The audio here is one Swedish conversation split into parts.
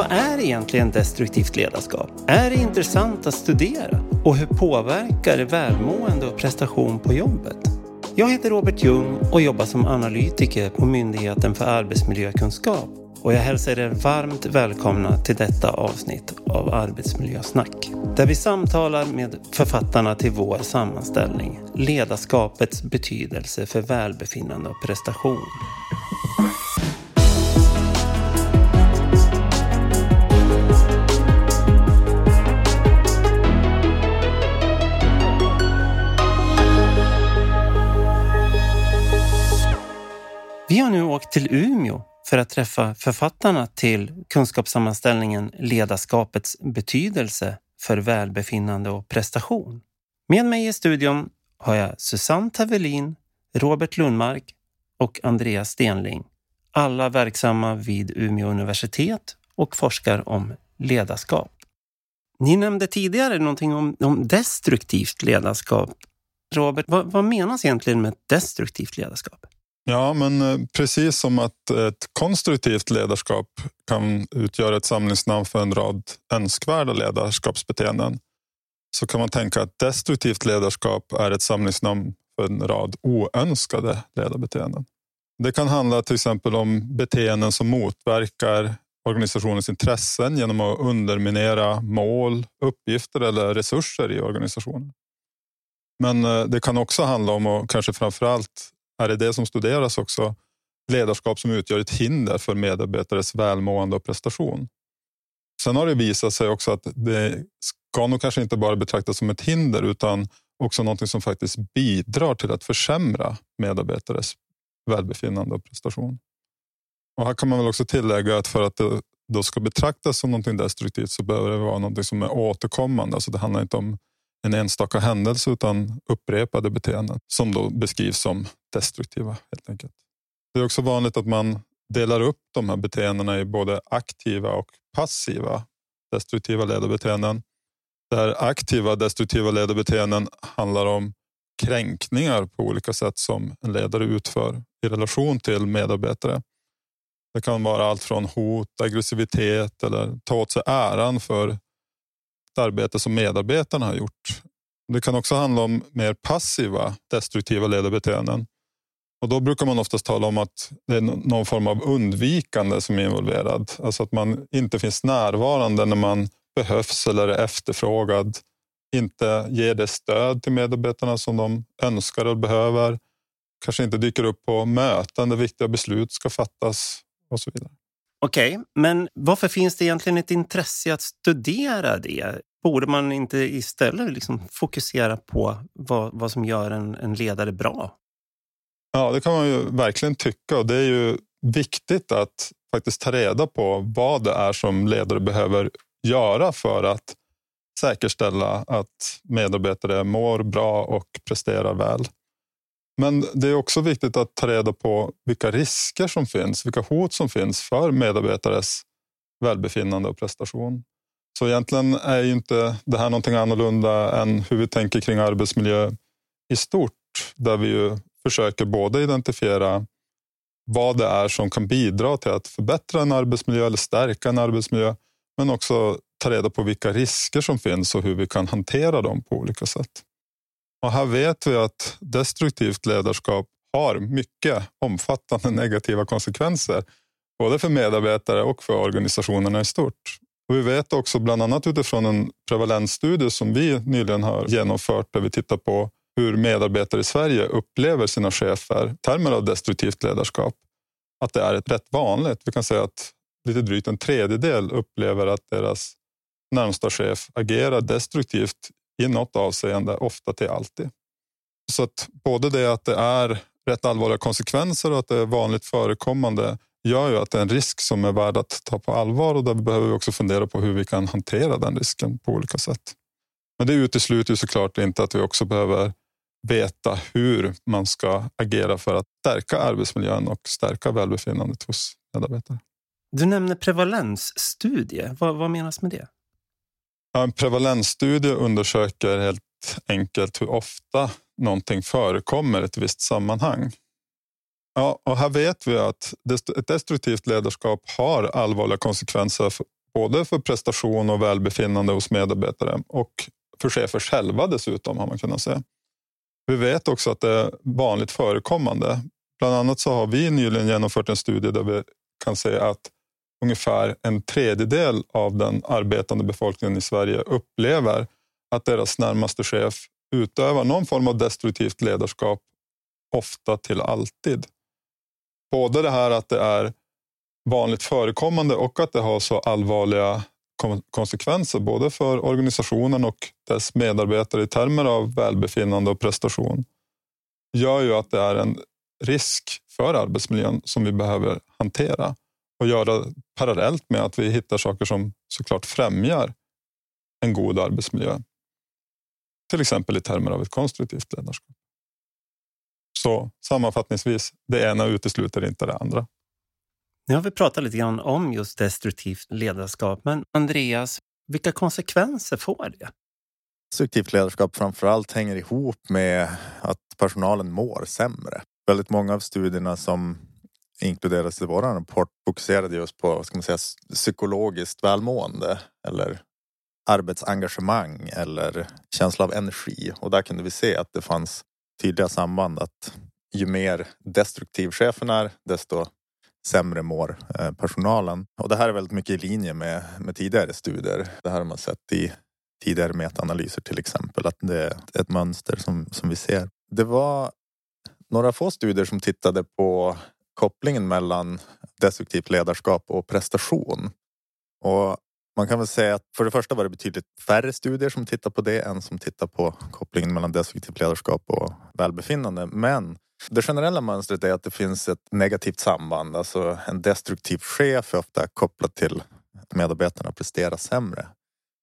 Vad är egentligen destruktivt ledarskap? Är det intressant att studera? Och hur påverkar det välmående och prestation på jobbet? Jag heter Robert Ljung och jobbar som analytiker på Myndigheten för arbetsmiljökunskap och jag hälsar er varmt välkomna till detta avsnitt av Arbetsmiljösnack. Där vi samtalar med författarna till vår sammanställning Ledarskapets betydelse för välbefinnande och prestation. Till Umeå för att träffa författarna till kunskapssammanställningen Ledarskapets betydelse för välbefinnande och prestation. Med mig i studion har jag Susanne Tavelin, Robert Lundmark och Andreas Stenling. Alla verksamma vid Umeå universitet och forskar om ledarskap. Ni nämnde tidigare någonting om, om destruktivt ledarskap. Robert, vad, vad menas egentligen med destruktivt ledarskap? Ja, men eh, precis som att ett konstruktivt ledarskap kan utgöra ett samlingsnamn för en rad önskvärda ledarskapsbeteenden så kan man tänka att destruktivt ledarskap är ett samlingsnamn för en rad oönskade ledarbeteenden. Det kan handla till exempel om beteenden som motverkar organisationens intressen genom att underminera mål, uppgifter eller resurser i organisationen. Men eh, det kan också handla om, och kanske framför allt är det det som studeras också, ledarskap som utgör ett hinder för medarbetares välmående och prestation. Sen har det visat sig också att det ska nog kanske inte bara betraktas som ett hinder utan också något som faktiskt bidrar till att försämra medarbetares välbefinnande och prestation. Och här kan man väl också tillägga att för att det då ska betraktas som något destruktivt så behöver det vara något som är återkommande. Alltså det handlar inte om en enstaka händelse utan upprepade beteenden som då beskrivs som destruktiva. helt enkelt. Det är också vanligt att man delar upp de här beteendena i både aktiva och passiva destruktiva ledarbeteenden. Där aktiva destruktiva ledarbeteenden handlar om kränkningar på olika sätt som en ledare utför i relation till medarbetare. Det kan vara allt från hot, aggressivitet eller ta åt sig äran för arbete som medarbetarna har gjort. Det kan också handla om mer passiva destruktiva ledarbeteenden. Och då brukar man oftast tala om att det är någon form av undvikande som är involverad. Alltså att man inte finns närvarande när man behövs eller är efterfrågad. Inte ger det stöd till medarbetarna som de önskar och behöver. Kanske inte dyker upp på möten där viktiga beslut ska fattas och så vidare. Okej, okay, men varför finns det egentligen ett intresse att studera det? Borde man inte istället liksom fokusera på vad, vad som gör en, en ledare bra? Ja, det kan man ju verkligen tycka och det är ju viktigt att faktiskt ta reda på vad det är som ledare behöver göra för att säkerställa att medarbetare mår bra och presterar väl. Men det är också viktigt att ta reda på vilka risker som finns, vilka hot som finns för medarbetares välbefinnande och prestation. Så egentligen är ju inte det här någonting annorlunda än hur vi tänker kring arbetsmiljö i stort, där vi ju försöker både identifiera vad det är som kan bidra till att förbättra en arbetsmiljö eller stärka en arbetsmiljö, men också ta reda på vilka risker som finns och hur vi kan hantera dem på olika sätt. Och här vet vi att destruktivt ledarskap har mycket omfattande negativa konsekvenser, både för medarbetare och för organisationerna i stort. Och vi vet också bland annat utifrån en prevalensstudie som vi nyligen har genomfört där vi tittar på hur medarbetare i Sverige upplever sina chefer termer av destruktivt ledarskap. Att det är ett rätt vanligt. Vi kan säga att lite drygt en tredjedel upplever att deras närmsta chef agerar destruktivt i något avseende, ofta till alltid. Så att både det att det är rätt allvarliga konsekvenser och att det är vanligt förekommande gör ju att det är en risk som är värd att ta på allvar och där behöver vi också fundera på hur vi kan hantera den risken på olika sätt. Men det utesluter ju såklart inte att vi också behöver veta hur man ska agera för att stärka arbetsmiljön och stärka välbefinnandet hos medarbetare. Du nämner prevalensstudie. Vad, vad menas med det? En prevalensstudie undersöker helt enkelt hur ofta någonting förekommer i ett visst sammanhang. Ja, och här vet vi att ett destruktivt ledarskap har allvarliga konsekvenser både för prestation och välbefinnande hos medarbetare och för chefer själva dessutom har man kunnat se. Vi vet också att det är vanligt förekommande. Bland annat så har vi nyligen genomfört en studie där vi kan se att ungefär en tredjedel av den arbetande befolkningen i Sverige upplever att deras närmaste chef utövar någon form av destruktivt ledarskap, ofta till alltid. Både det här att det är vanligt förekommande och att det har så allvarliga konsekvenser både för organisationen och dess medarbetare i termer av välbefinnande och prestation gör ju att det är en risk för arbetsmiljön som vi behöver hantera och göra parallellt med att vi hittar saker som såklart främjar en god arbetsmiljö. Till exempel i termer av ett konstruktivt ledarskap. Så sammanfattningsvis, det ena utesluter inte det andra. Nu har vi pratat lite grann om just destruktivt ledarskap, men Andreas, vilka konsekvenser får det? Destruktivt ledarskap framförallt hänger ihop med att personalen mår sämre. Väldigt många av studierna som inkluderas i vår rapport fokuserade just på vad ska man säga, psykologiskt välmående eller arbetsengagemang eller känsla av energi. Och där kunde vi se att det fanns tydliga samband att ju mer destruktiv chefen är desto sämre mår eh, personalen. Och det här är väldigt mycket i linje med, med tidigare studier. Det här har man sett i tidigare metaanalyser till exempel, att det är ett mönster som, som vi ser. Det var några få studier som tittade på kopplingen mellan destruktivt ledarskap och prestation. Och man kan väl säga att för det första var det betydligt färre studier som tittar på det än som tittar på kopplingen mellan destruktivt ledarskap och välbefinnande. Men det generella mönstret är att det finns ett negativt samband. Alltså en destruktiv chef är ofta kopplat till att medarbetarna presterar sämre.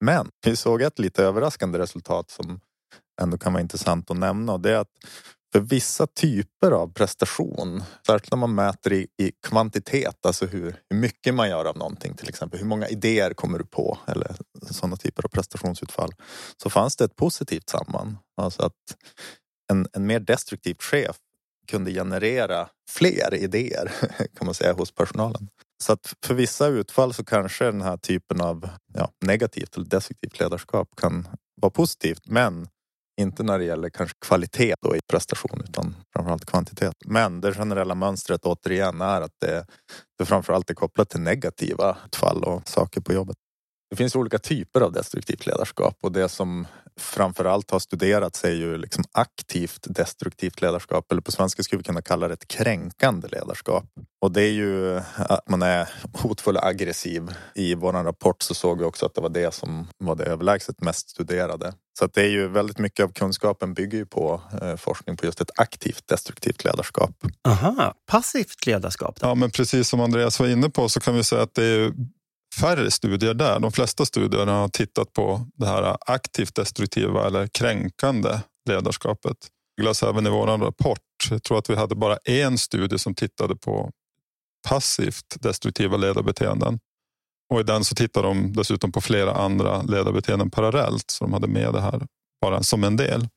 Men vi såg ett lite överraskande resultat som ändå kan vara intressant att nämna och det är att för vissa typer av prestation, särskilt när man mäter i, i kvantitet, alltså hur, hur, mycket man gör av någonting, till exempel hur många idéer kommer du på eller sådana typer av prestationsutfall, så fanns det ett positivt samband. Alltså att en, en mer destruktiv chef kunde generera fler idéer kan man säga hos personalen. Så att för vissa utfall så kanske den här typen av ja, negativt eller destruktivt ledarskap kan vara positivt. Men inte när det gäller kanske kvalitet då i prestation utan framförallt kvantitet. Men det generella mönstret återigen är att det, det framförallt är kopplat till negativa utfall och saker på jobbet. Det finns olika typer av destruktivt ledarskap och det som framförallt har studerats är ju liksom aktivt destruktivt ledarskap eller på svenska skulle vi kunna kalla det ett kränkande ledarskap. Och det är ju att man är hotfull och aggressiv. I vår rapport så såg vi också att det var det som var det överlägset mest studerade. Så att det är ju väldigt mycket av kunskapen bygger ju på eh, forskning på just ett aktivt destruktivt ledarskap. Aha, passivt ledarskap? Då? Ja, men precis som Andreas var inne på så kan vi säga att det är färre studier där. De flesta studierna har tittat på det här aktivt destruktiva eller kränkande ledarskapet. Glas även i vår rapport. Jag tror att vi hade bara en studie som tittade på passivt destruktiva ledarbeteenden. Och i den så tittar de dessutom på flera andra ledarbeteenden parallellt. Så de hade med det här bara som en del.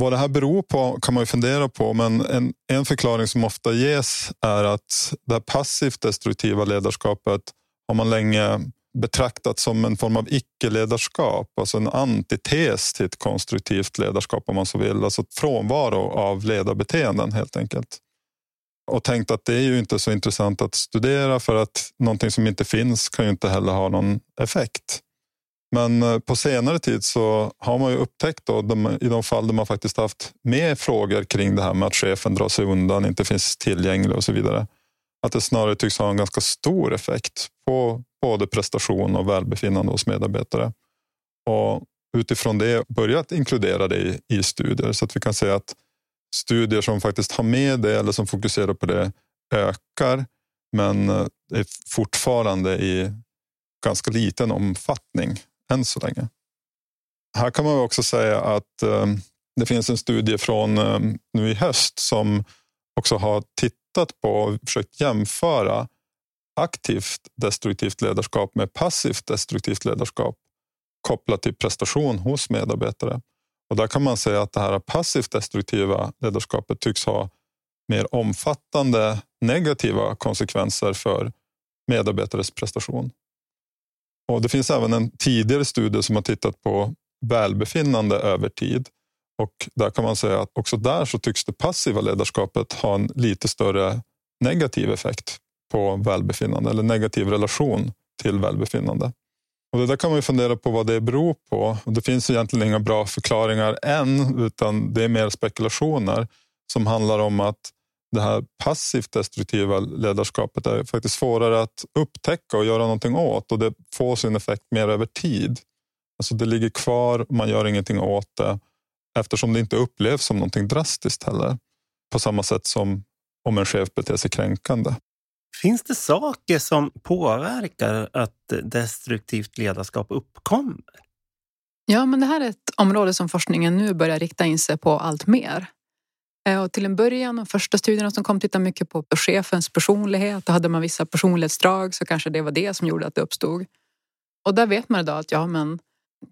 Vad det här beror på kan man ju fundera på, men en, en förklaring som ofta ges är att det här passivt destruktiva ledarskapet har man länge betraktat som en form av icke-ledarskap, alltså en antites till ett konstruktivt ledarskap om man så vill. Alltså frånvaro av ledarbeteenden helt enkelt. Och tänkt att det är ju inte så intressant att studera för att någonting som inte finns kan ju inte heller ha någon effekt. Men eh, på senare tid så har man ju upptäckt då, i de fall där man faktiskt haft med frågor kring det här med att chefen drar sig undan, inte finns tillgänglig och så vidare att det snarare tycks ha en ganska stor effekt på både prestation och välbefinnande hos medarbetare. Och utifrån det börjat inkludera det i, i studier så att vi kan säga att studier som faktiskt har med det eller som fokuserar på det ökar men eh, är fortfarande i ganska liten omfattning än så länge. Här kan man också säga att eh, det finns en studie från eh, nu i höst som också har tittat tittat på och försökt jämföra aktivt destruktivt ledarskap med passivt destruktivt ledarskap kopplat till prestation hos medarbetare. Och där kan man säga att det här passivt destruktiva ledarskapet tycks ha mer omfattande negativa konsekvenser för medarbetares prestation. Och Det finns även en tidigare studie som har tittat på välbefinnande över tid. Och där kan man säga att också där så tycks det passiva ledarskapet ha en lite större negativ effekt på välbefinnande eller negativ relation till välbefinnande. Och det där kan man ju fundera på vad det beror på. Det finns egentligen inga bra förklaringar än, utan det är mer spekulationer som handlar om att det här passivt destruktiva ledarskapet är faktiskt svårare att upptäcka och göra någonting åt och det får sin effekt mer över tid. Alltså det ligger kvar, man gör ingenting åt det eftersom det inte upplevs som någonting drastiskt heller. På samma sätt som om en chef beter sig kränkande. Finns det saker som påverkar att destruktivt ledarskap uppkommer? Ja, men det här är ett område som forskningen nu börjar rikta in sig på allt mer. Eh, och till en början, de första studierna som kom tittade mycket på chefens personlighet. Då hade man vissa personlighetsdrag så kanske det var det som gjorde att det uppstod. Och där vet man idag att ja, men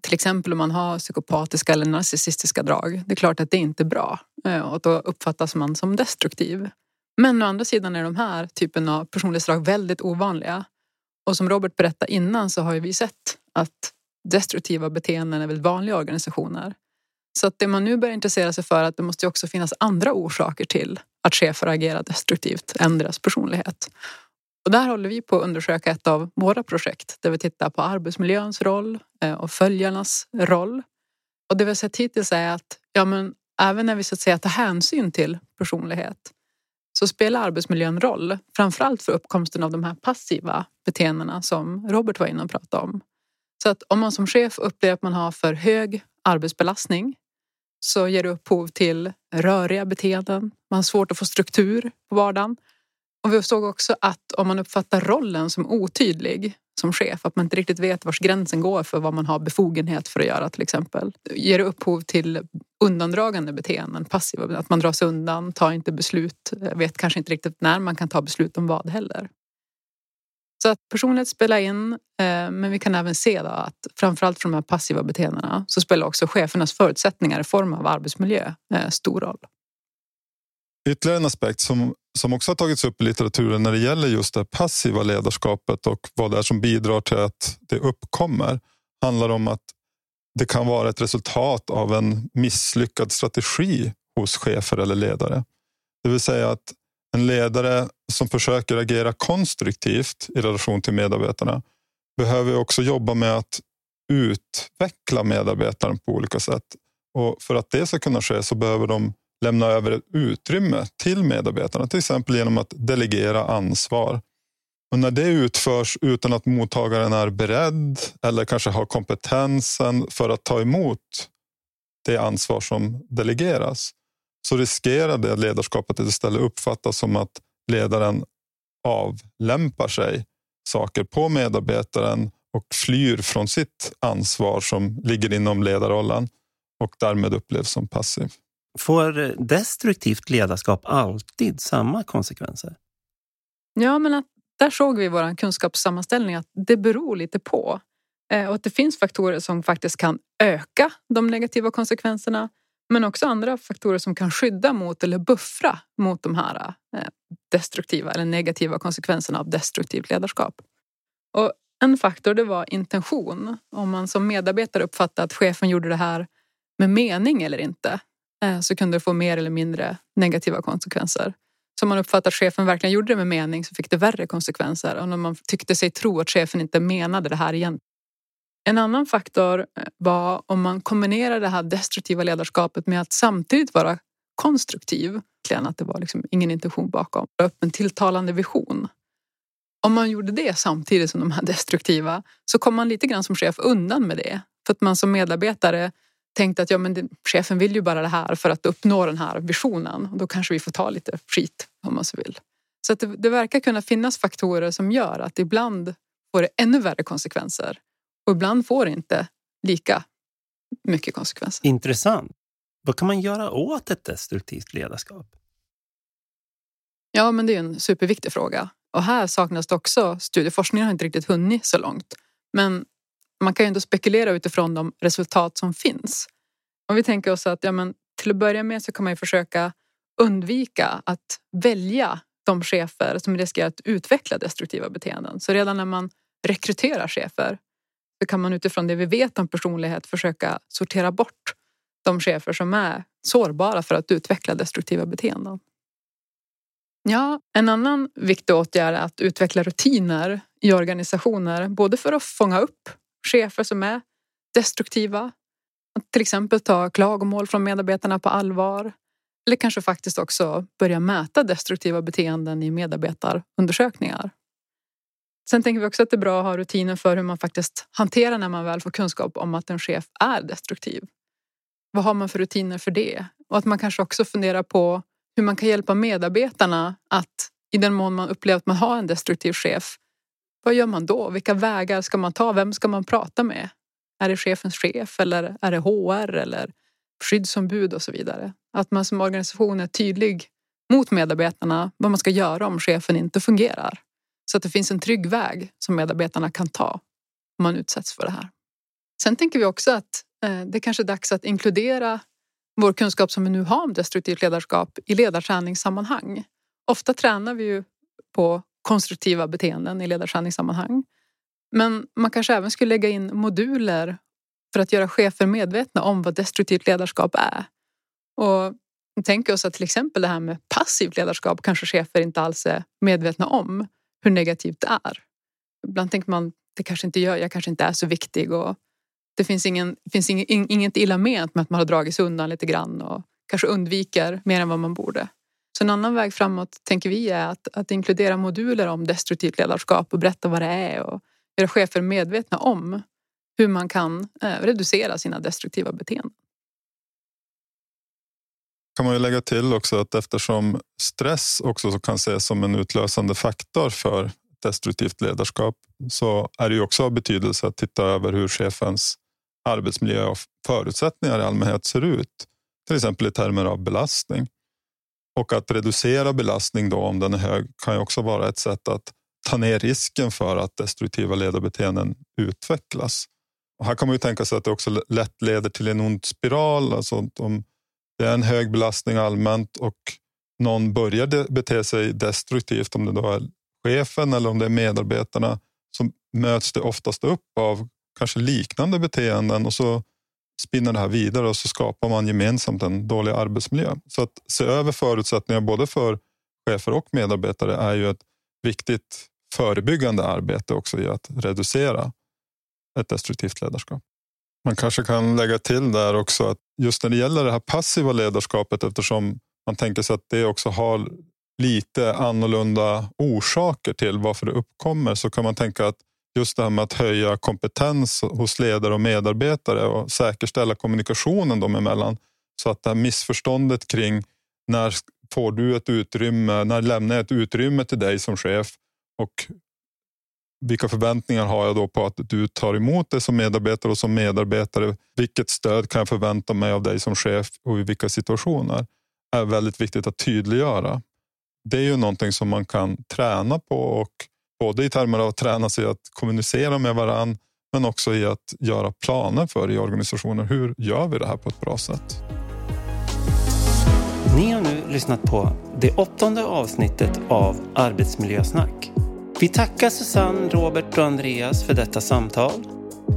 till exempel om man har psykopatiska eller narcissistiska drag. Det är klart att det inte är bra eh, och då uppfattas man som destruktiv. Men å andra sidan är de här typen av personlighetsdrag väldigt ovanliga. Och som Robert berättade innan så har vi sett att destruktiva beteenden är väldigt vanliga i organisationer. Så att det man nu börjar intressera sig för är att det måste också finnas andra orsaker till att chefer agerar destruktivt än deras personlighet. Och där håller vi på att undersöka ett av våra projekt där vi tittar på arbetsmiljöns roll eh, och följarnas roll. Och det vi har sett hittills är att ja, men även när vi så att säga tar hänsyn till personlighet så spelar arbetsmiljön roll, framförallt för uppkomsten av de här passiva beteendena som Robert var inne och pratade om. Så att om man som chef upplever att man har för hög arbetsbelastning så ger det upphov till röriga beteenden. Man har svårt att få struktur på vardagen. Och vi såg också att om man uppfattar rollen som otydlig som chef, att man inte riktigt vet vars gränsen går för vad man har befogenhet för att göra till exempel, ger det upphov till undandragande beteenden, passiva, att man drar sig undan, tar inte beslut, vet kanske inte riktigt när man kan ta beslut om vad heller. Så att personlighet spelar in, eh, men vi kan även se då att framförallt för de här passiva beteendena så spelar också chefernas förutsättningar i form av arbetsmiljö eh, stor roll. Ytterligare en aspekt som, som också har tagits upp i litteraturen när det gäller just det passiva ledarskapet och vad det är som bidrar till att det uppkommer handlar om att det kan vara ett resultat av en misslyckad strategi hos chefer eller ledare. Det vill säga att en ledare som försöker agera konstruktivt i relation till medarbetarna behöver också jobba med att utveckla medarbetaren på olika sätt. Och för att det ska kunna ske så behöver de lämna över ett utrymme till medarbetarna, till exempel genom att delegera ansvar. Och när det utförs utan att mottagaren är beredd eller kanske har kompetensen för att ta emot det ansvar som delegeras så riskerar det ledarskapet att istället uppfattas som att ledaren avlämpar sig saker på medarbetaren och flyr från sitt ansvar som ligger inom ledarrollen och därmed upplevs som passiv. Får destruktivt ledarskap alltid samma konsekvenser? Ja, men att där såg vi i vår kunskapssammanställning att det beror lite på. Eh, och att det finns faktorer som faktiskt kan öka de negativa konsekvenserna. Men också andra faktorer som kan skydda mot eller buffra mot de här eh, destruktiva eller negativa konsekvenserna av destruktivt ledarskap. Och en faktor det var intention. Om man som medarbetare uppfattar att chefen gjorde det här med mening eller inte Eh, så kunde det få mer eller mindre negativa konsekvenser. Så om man uppfattar att chefen verkligen gjorde det med mening så fick det värre konsekvenser. än om man tyckte sig tro att chefen inte menade det här igen. En annan faktor eh, var om man kombinerar det här destruktiva ledarskapet med att samtidigt vara konstruktiv. Att det var liksom ingen intention bakom. Upp en tilltalande vision. Om man gjorde det samtidigt som de här destruktiva så kom man lite grann som chef undan med det. För att man som medarbetare tänkte att ja, men det, chefen vill ju bara det här för att uppnå den här visionen. Och då kanske vi får ta lite skit om man så vill. Så att det, det verkar kunna finnas faktorer som gör att ibland får det ännu värre konsekvenser och ibland får det inte lika mycket konsekvenser. Intressant. Vad kan man göra åt ett destruktivt ledarskap? Ja, men det är en superviktig fråga. Och här saknas det också studieforskningen har inte riktigt hunnit så långt. Men man kan ju ändå spekulera utifrån de resultat som finns. Om vi tänker oss att ja, men till att börja med så kan man ju försöka undvika att välja de chefer som riskerar att utveckla destruktiva beteenden. Så redan när man rekryterar chefer så kan man utifrån det vi vet om personlighet försöka sortera bort de chefer som är sårbara för att utveckla destruktiva beteenden. Ja, en annan viktig åtgärd är att utveckla rutiner i organisationer, både för att fånga upp chefer som är destruktiva, att till exempel ta klagomål från medarbetarna på allvar eller kanske faktiskt också börja mäta destruktiva beteenden i medarbetarundersökningar. Sen tänker vi också att det är bra att ha rutiner för hur man faktiskt hanterar när man väl får kunskap om att en chef är destruktiv. Vad har man för rutiner för det? Och att man kanske också funderar på hur man kan hjälpa medarbetarna att i den mån man upplever att man har en destruktiv chef, vad gör man då? Vilka vägar ska man ta? Vem ska man prata med? Är det chefens chef eller är det HR eller skyddsombud och så vidare? Att man som organisation är tydlig mot medarbetarna vad man ska göra om chefen inte fungerar. Så att det finns en trygg väg som medarbetarna kan ta om man utsätts för det här. Sen tänker vi också att eh, det kanske är dags att inkludera vår kunskap som vi nu har om destruktivt ledarskap i ledarträningssammanhang. Ofta tränar vi ju på konstruktiva beteenden i ledarträningssammanhang. Men man kanske även skulle lägga in moduler för att göra chefer medvetna om vad destruktivt ledarskap är. Och tänk oss att till exempel det här med passivt ledarskap kanske chefer inte alls är medvetna om hur negativt det är. Ibland tänker man det kanske inte gör, jag kanske inte är så viktig och det finns, ingen, finns ing, inget illa ment med att man har dragit sig undan lite grann och kanske undviker mer än vad man borde. Så en annan väg framåt tänker vi är att, att inkludera moduler om destruktivt ledarskap och berätta vad det är och göra chefer medvetna om hur man kan eh, reducera sina destruktiva beteenden. kan man ju lägga till också att eftersom stress också kan ses som en utlösande faktor för destruktivt ledarskap så är det ju också av betydelse att titta över hur chefens arbetsmiljö och förutsättningar i allmänhet ser ut. Till exempel i termer av belastning. Och att reducera belastning då om den är hög kan ju också vara ett sätt att ta ner risken för att destruktiva ledarbeteenden utvecklas. Och här kan man ju tänka sig att det också lätt leder till en ond spiral. Alltså om det är en hög belastning allmänt och någon börjar bete sig destruktivt, om det då är chefen eller om det är medarbetarna, så möts det oftast upp av kanske liknande beteenden och så spinner det här vidare och så skapar man gemensamt en dålig arbetsmiljö. Så att se över förutsättningar både för chefer och medarbetare är ju ett viktigt förebyggande arbete också i att reducera ett destruktivt ledarskap. Man kanske kan lägga till där också att just när det gäller det här passiva ledarskapet eftersom man tänker sig att det också har lite annorlunda orsaker till varför det uppkommer så kan man tänka att just det här med att höja kompetens hos ledare och medarbetare och säkerställa kommunikationen dem emellan så att det här missförståndet kring när får du ett utrymme, när lämnar jag ett utrymme till dig som chef och vilka förväntningar har jag då på att du tar emot det som medarbetare och som medarbetare? Vilket stöd kan jag förvänta mig av dig som chef och i vilka situationer? är väldigt viktigt att tydliggöra. Det är ju någonting som man kan träna på och både i termer av att träna sig att kommunicera med varann men också i att göra planer för i organisationer. Hur gör vi det här på ett bra sätt? Ni har nu lyssnat på det åttonde avsnittet av Arbetsmiljösnack. Vi tackar Susanne, Robert och Andreas för detta samtal.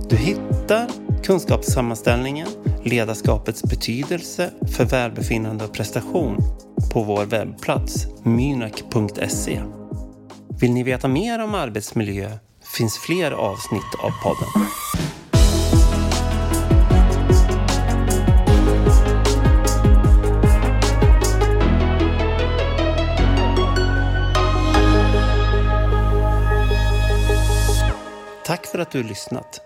Du hittar kunskapssammanställningen Ledarskapets betydelse för välbefinnande och prestation på vår webbplats mynak.se. Vill ni veta mer om arbetsmiljö finns fler avsnitt av podden. Tack för att du lyssnat.